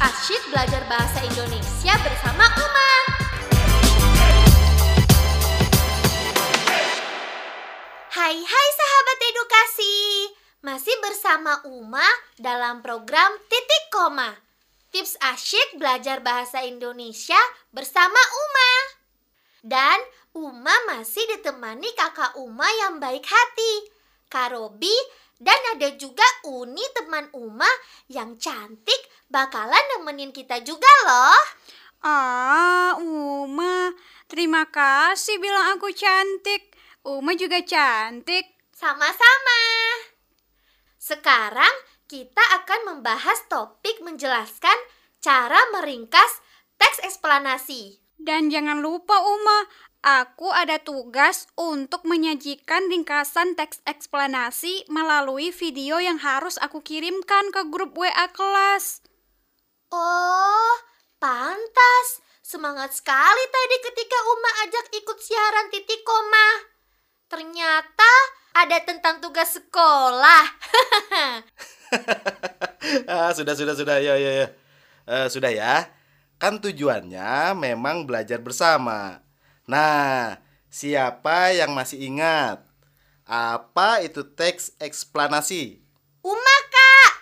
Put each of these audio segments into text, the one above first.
asyik belajar bahasa Indonesia bersama Uma. Hai hai sahabat edukasi. Masih bersama Uma dalam program Titik Koma. Tips asyik belajar bahasa Indonesia bersama Uma. Dan Uma masih ditemani kakak Uma yang baik hati, Kak Robi, dan ada juga Uni teman Uma yang cantik bakalan nemenin kita juga loh. Ah, Uma, terima kasih bilang aku cantik. Uma juga cantik. Sama-sama. Sekarang kita akan membahas topik menjelaskan cara meringkas teks eksplanasi. Dan jangan lupa Uma, aku ada tugas untuk menyajikan ringkasan teks eksplanasi melalui video yang harus aku kirimkan ke grup WA kelas. Oh, pantas. Semangat sekali tadi ketika Uma ajak ikut siaran titik koma. Ternyata ada tentang tugas sekolah. ah, sudah, sudah, sudah, ya, ya, ya. Eh, sudah ya. Kan tujuannya memang belajar bersama. Nah, siapa yang masih ingat? Apa itu teks eksplanasi? Uma, Kak.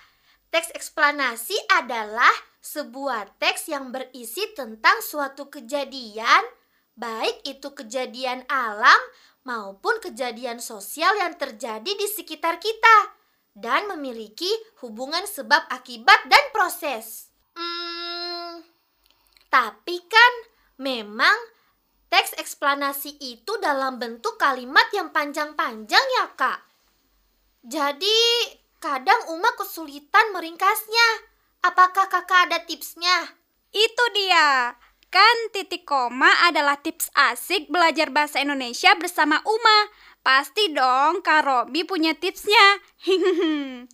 Teks eksplanasi adalah sebuah teks yang berisi tentang suatu kejadian, baik itu kejadian alam maupun kejadian sosial yang terjadi di sekitar kita dan memiliki hubungan sebab akibat dan proses. Hmm, tapi kan memang teks eksplanasi itu dalam bentuk kalimat yang panjang-panjang ya kak. Jadi kadang Uma kesulitan meringkasnya. Apakah kakak ada tipsnya? Itu dia. Kan titik koma adalah tips asik belajar bahasa Indonesia bersama Uma. Pasti dong Kak Robi punya tipsnya.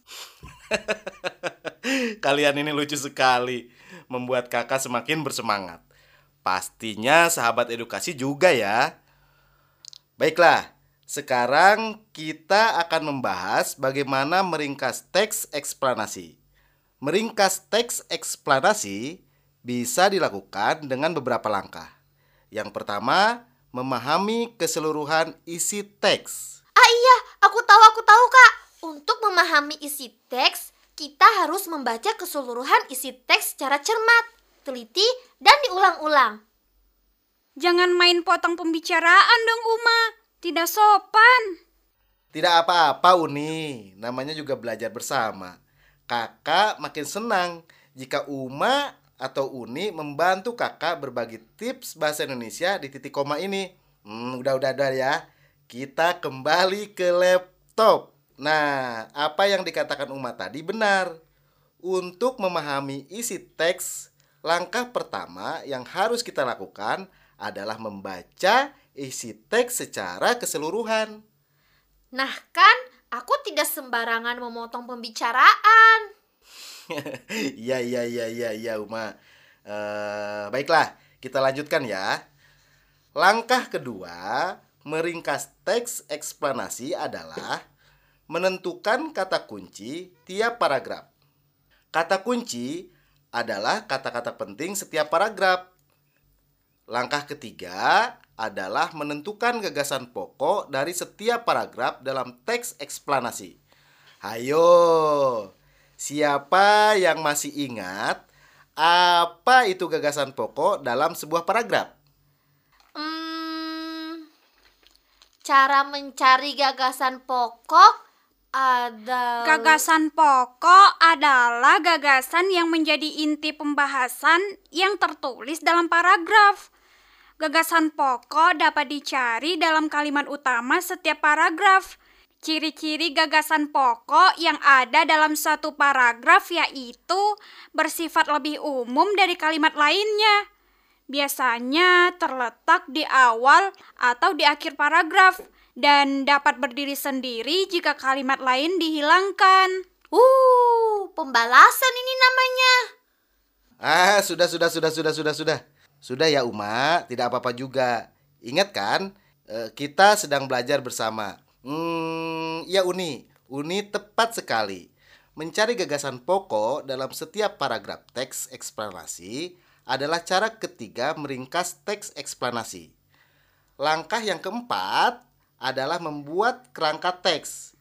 Kalian ini lucu sekali, membuat kakak semakin bersemangat. Pastinya sahabat edukasi juga ya. Baiklah, sekarang kita akan membahas bagaimana meringkas teks eksplanasi. Meringkas teks eksplanasi bisa dilakukan dengan beberapa langkah. Yang pertama, memahami keseluruhan isi teks. Ah iya, aku tahu aku tahu kak. Untuk memahami isi teks, kita harus membaca keseluruhan isi teks secara cermat, teliti, dan diulang-ulang. Jangan main potong pembicaraan dong Uma, tidak sopan. Tidak apa-apa Uni, namanya juga belajar bersama. Kakak makin senang jika Uma atau Uni membantu kakak berbagi tips bahasa Indonesia di titik koma ini. Hmm, udah udah udah ya. Kita kembali ke laptop. Nah, apa yang dikatakan Uma tadi benar. Untuk memahami isi teks, langkah pertama yang harus kita lakukan adalah membaca isi teks secara keseluruhan. Nah kan, aku tidak sembarangan memotong pembicaraan. Iya iya iya iya iya Uma. Uh, baiklah, kita lanjutkan ya. Langkah kedua, meringkas teks eksplanasi adalah menentukan kata kunci tiap paragraf. Kata kunci adalah kata-kata penting setiap paragraf. Langkah ketiga adalah menentukan gagasan pokok dari setiap paragraf dalam teks eksplanasi. Hayo, siapa yang masih ingat apa itu gagasan pokok dalam sebuah paragraf? Hmm, cara mencari gagasan pokok ada Gagasan pokok adalah gagasan yang menjadi inti pembahasan yang tertulis dalam paragraf. Gagasan pokok dapat dicari dalam kalimat utama setiap paragraf. Ciri-ciri gagasan pokok yang ada dalam satu paragraf yaitu bersifat lebih umum dari kalimat lainnya. Biasanya terletak di awal atau di akhir paragraf dan dapat berdiri sendiri jika kalimat lain dihilangkan. Uh, pembalasan ini namanya. Ah, sudah sudah sudah sudah sudah sudah. Sudah ya Uma, tidak apa-apa juga. Ingat kan, eh, kita sedang belajar bersama. Hmm, ya Uni, Uni tepat sekali. mencari gagasan pokok dalam setiap paragraf teks eksplanasi adalah cara ketiga meringkas teks eksplanasi. Langkah yang keempat adalah membuat kerangka teks.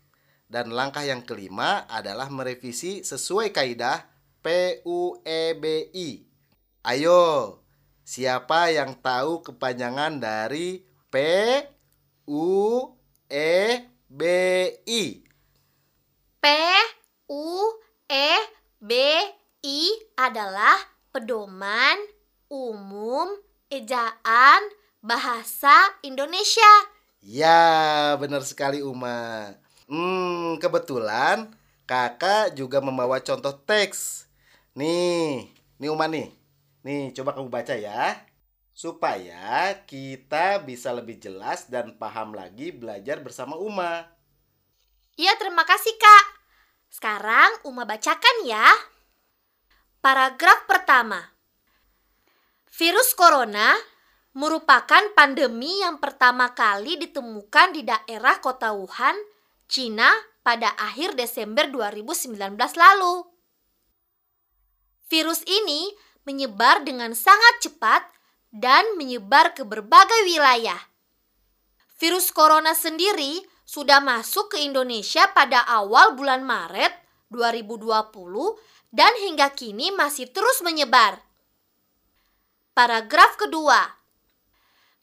Dan langkah yang kelima adalah merevisi sesuai kaidah PUEBI. Ayo, siapa yang tahu kepanjangan dari P U E B I? P U E B I adalah pedoman umum ejaan bahasa Indonesia. Ya, benar sekali Uma. Hmm, kebetulan kakak juga membawa contoh teks. Nih, nih Uma nih. Nih, coba kamu baca ya. Supaya kita bisa lebih jelas dan paham lagi belajar bersama Uma. Iya, terima kasih Kak. Sekarang Uma bacakan ya. Paragraf pertama. Virus corona merupakan pandemi yang pertama kali ditemukan di daerah kota Wuhan, Cina pada akhir Desember 2019 lalu. Virus ini menyebar dengan sangat cepat dan menyebar ke berbagai wilayah. Virus corona sendiri sudah masuk ke Indonesia pada awal bulan Maret 2020 dan hingga kini masih terus menyebar. Paragraf kedua.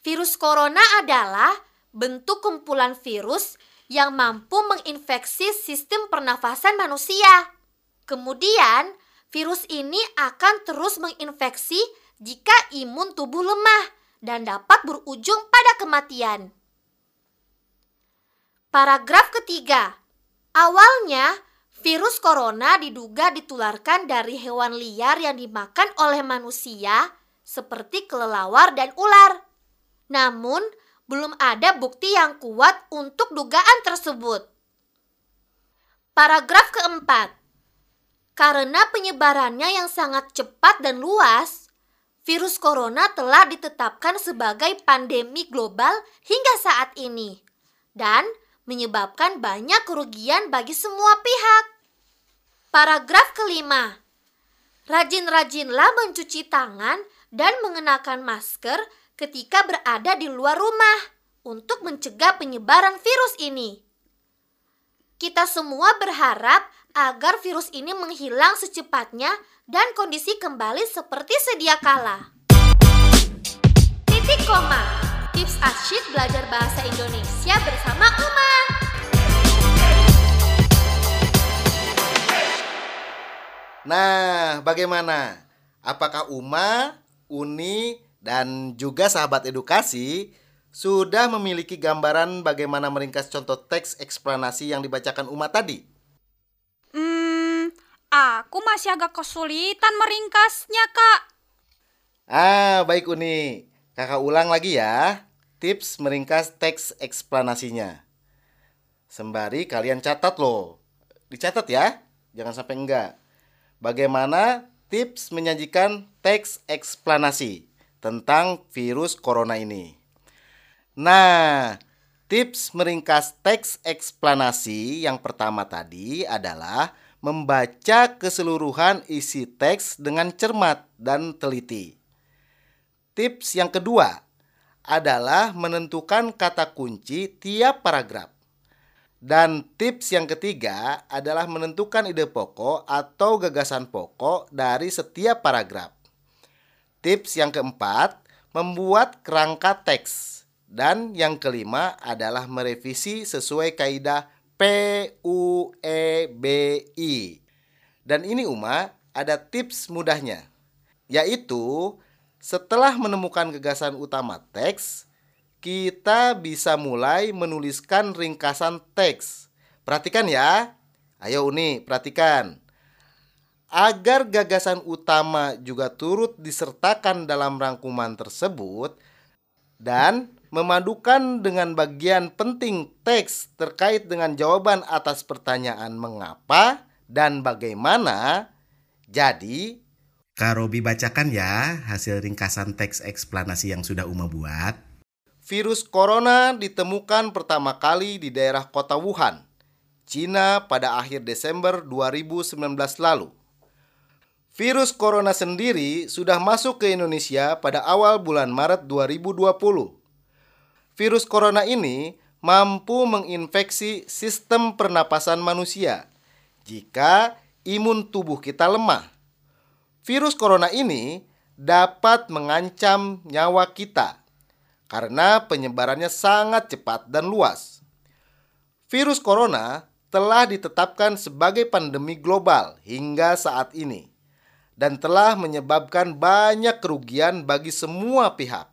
Virus corona adalah bentuk kumpulan virus yang mampu menginfeksi sistem pernafasan manusia. Kemudian, virus ini akan terus menginfeksi jika imun tubuh lemah dan dapat berujung pada kematian. Paragraf ketiga. Awalnya, virus corona diduga ditularkan dari hewan liar yang dimakan oleh manusia seperti kelelawar dan ular. Namun, belum ada bukti yang kuat untuk dugaan tersebut. Paragraf keempat. Karena penyebarannya yang sangat cepat dan luas, virus corona telah ditetapkan sebagai pandemi global hingga saat ini dan menyebabkan banyak kerugian bagi semua pihak. Paragraf kelima. Rajin-rajinlah mencuci tangan dan mengenakan masker ketika berada di luar rumah untuk mencegah penyebaran virus ini. Kita semua berharap agar virus ini menghilang secepatnya dan kondisi kembali seperti sedia kala. Titik koma. Tips asyik belajar bahasa Indonesia bersama Uma. Nah, bagaimana? Apakah Uma, Uni, dan juga sahabat edukasi sudah memiliki gambaran bagaimana meringkas contoh teks eksplanasi yang dibacakan Uma tadi? Hmm, aku masih agak kesulitan meringkasnya, Kak. Ah, baik Uni. Kakak ulang lagi ya. Tips meringkas teks eksplanasinya. Sembari kalian catat loh. Dicatat ya, jangan sampai enggak. Bagaimana tips menyajikan teks eksplanasi? tentang virus corona ini. Nah, tips meringkas teks eksplanasi yang pertama tadi adalah membaca keseluruhan isi teks dengan cermat dan teliti. Tips yang kedua adalah menentukan kata kunci tiap paragraf. Dan tips yang ketiga adalah menentukan ide pokok atau gagasan pokok dari setiap paragraf. Tips yang keempat, membuat kerangka teks. Dan yang kelima adalah merevisi sesuai kaidah PUEBI. Dan ini Uma, ada tips mudahnya. Yaitu setelah menemukan gagasan utama teks, kita bisa mulai menuliskan ringkasan teks. Perhatikan ya. Ayo Uni, perhatikan agar gagasan utama juga turut disertakan dalam rangkuman tersebut dan memadukan dengan bagian penting teks terkait dengan jawaban atas pertanyaan mengapa dan bagaimana. Jadi, Karobi bacakan ya hasil ringkasan teks eksplanasi yang sudah Uma buat. Virus corona ditemukan pertama kali di daerah kota Wuhan, Cina pada akhir Desember 2019 lalu. Virus corona sendiri sudah masuk ke Indonesia pada awal bulan Maret 2020. Virus corona ini mampu menginfeksi sistem pernapasan manusia jika imun tubuh kita lemah. Virus corona ini dapat mengancam nyawa kita karena penyebarannya sangat cepat dan luas. Virus corona telah ditetapkan sebagai pandemi global hingga saat ini dan telah menyebabkan banyak kerugian bagi semua pihak.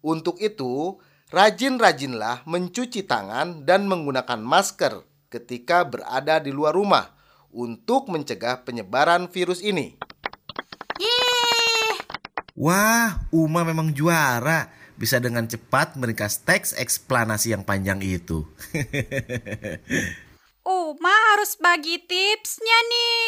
Untuk itu, rajin-rajinlah mencuci tangan dan menggunakan masker ketika berada di luar rumah untuk mencegah penyebaran virus ini. Wah, Uma memang juara. Bisa dengan cepat meringkas teks eksplanasi yang panjang itu. Uma harus bagi tipsnya nih.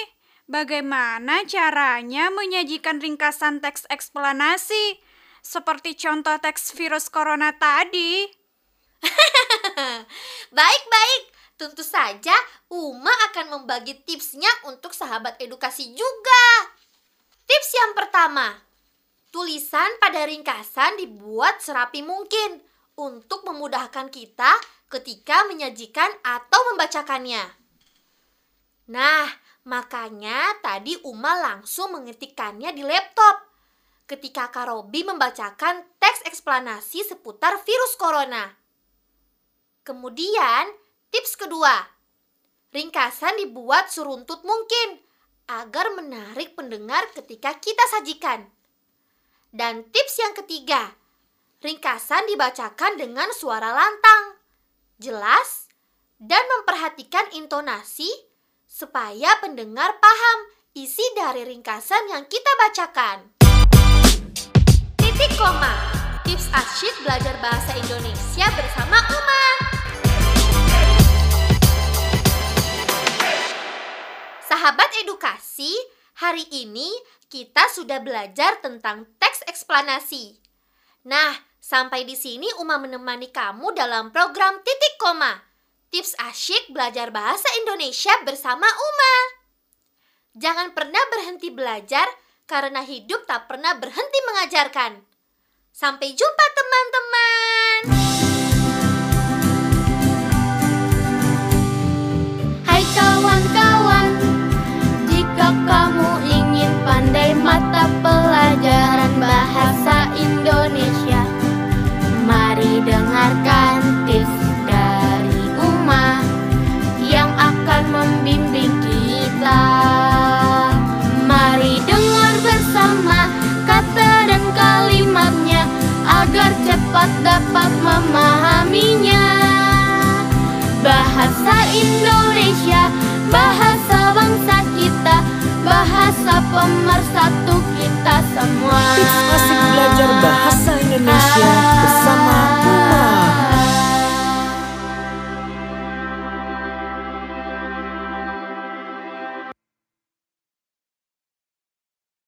Bagaimana caranya menyajikan ringkasan teks eksplanasi? Seperti contoh teks virus corona tadi. Baik-baik, tentu saja Uma akan membagi tipsnya untuk sahabat edukasi juga. Tips yang pertama, tulisan pada ringkasan dibuat serapi mungkin untuk memudahkan kita ketika menyajikan atau membacakannya. Nah, Makanya tadi Uma langsung mengetikkannya di laptop ketika Kak Robi membacakan teks eksplanasi seputar virus corona. Kemudian, tips kedua. Ringkasan dibuat seruntut mungkin agar menarik pendengar ketika kita sajikan. Dan tips yang ketiga, ringkasan dibacakan dengan suara lantang, jelas, dan memperhatikan intonasi supaya pendengar paham isi dari ringkasan yang kita bacakan. Titik koma. Tips asyik belajar bahasa Indonesia bersama Uma. Sahabat edukasi, hari ini kita sudah belajar tentang eksplanasi. Nah, sampai di sini Uma menemani kamu dalam program Titik Koma Tips asyik belajar bahasa Indonesia bersama Uma. Jangan pernah berhenti belajar karena hidup tak pernah berhenti mengajarkan. Sampai jumpa teman-teman. dapat memahaminya. Bahasa Indonesia, bahasa bangsa kita Bahasa pemersatu kita semua. Tips asik belajar bahasa Indonesia ah. bersama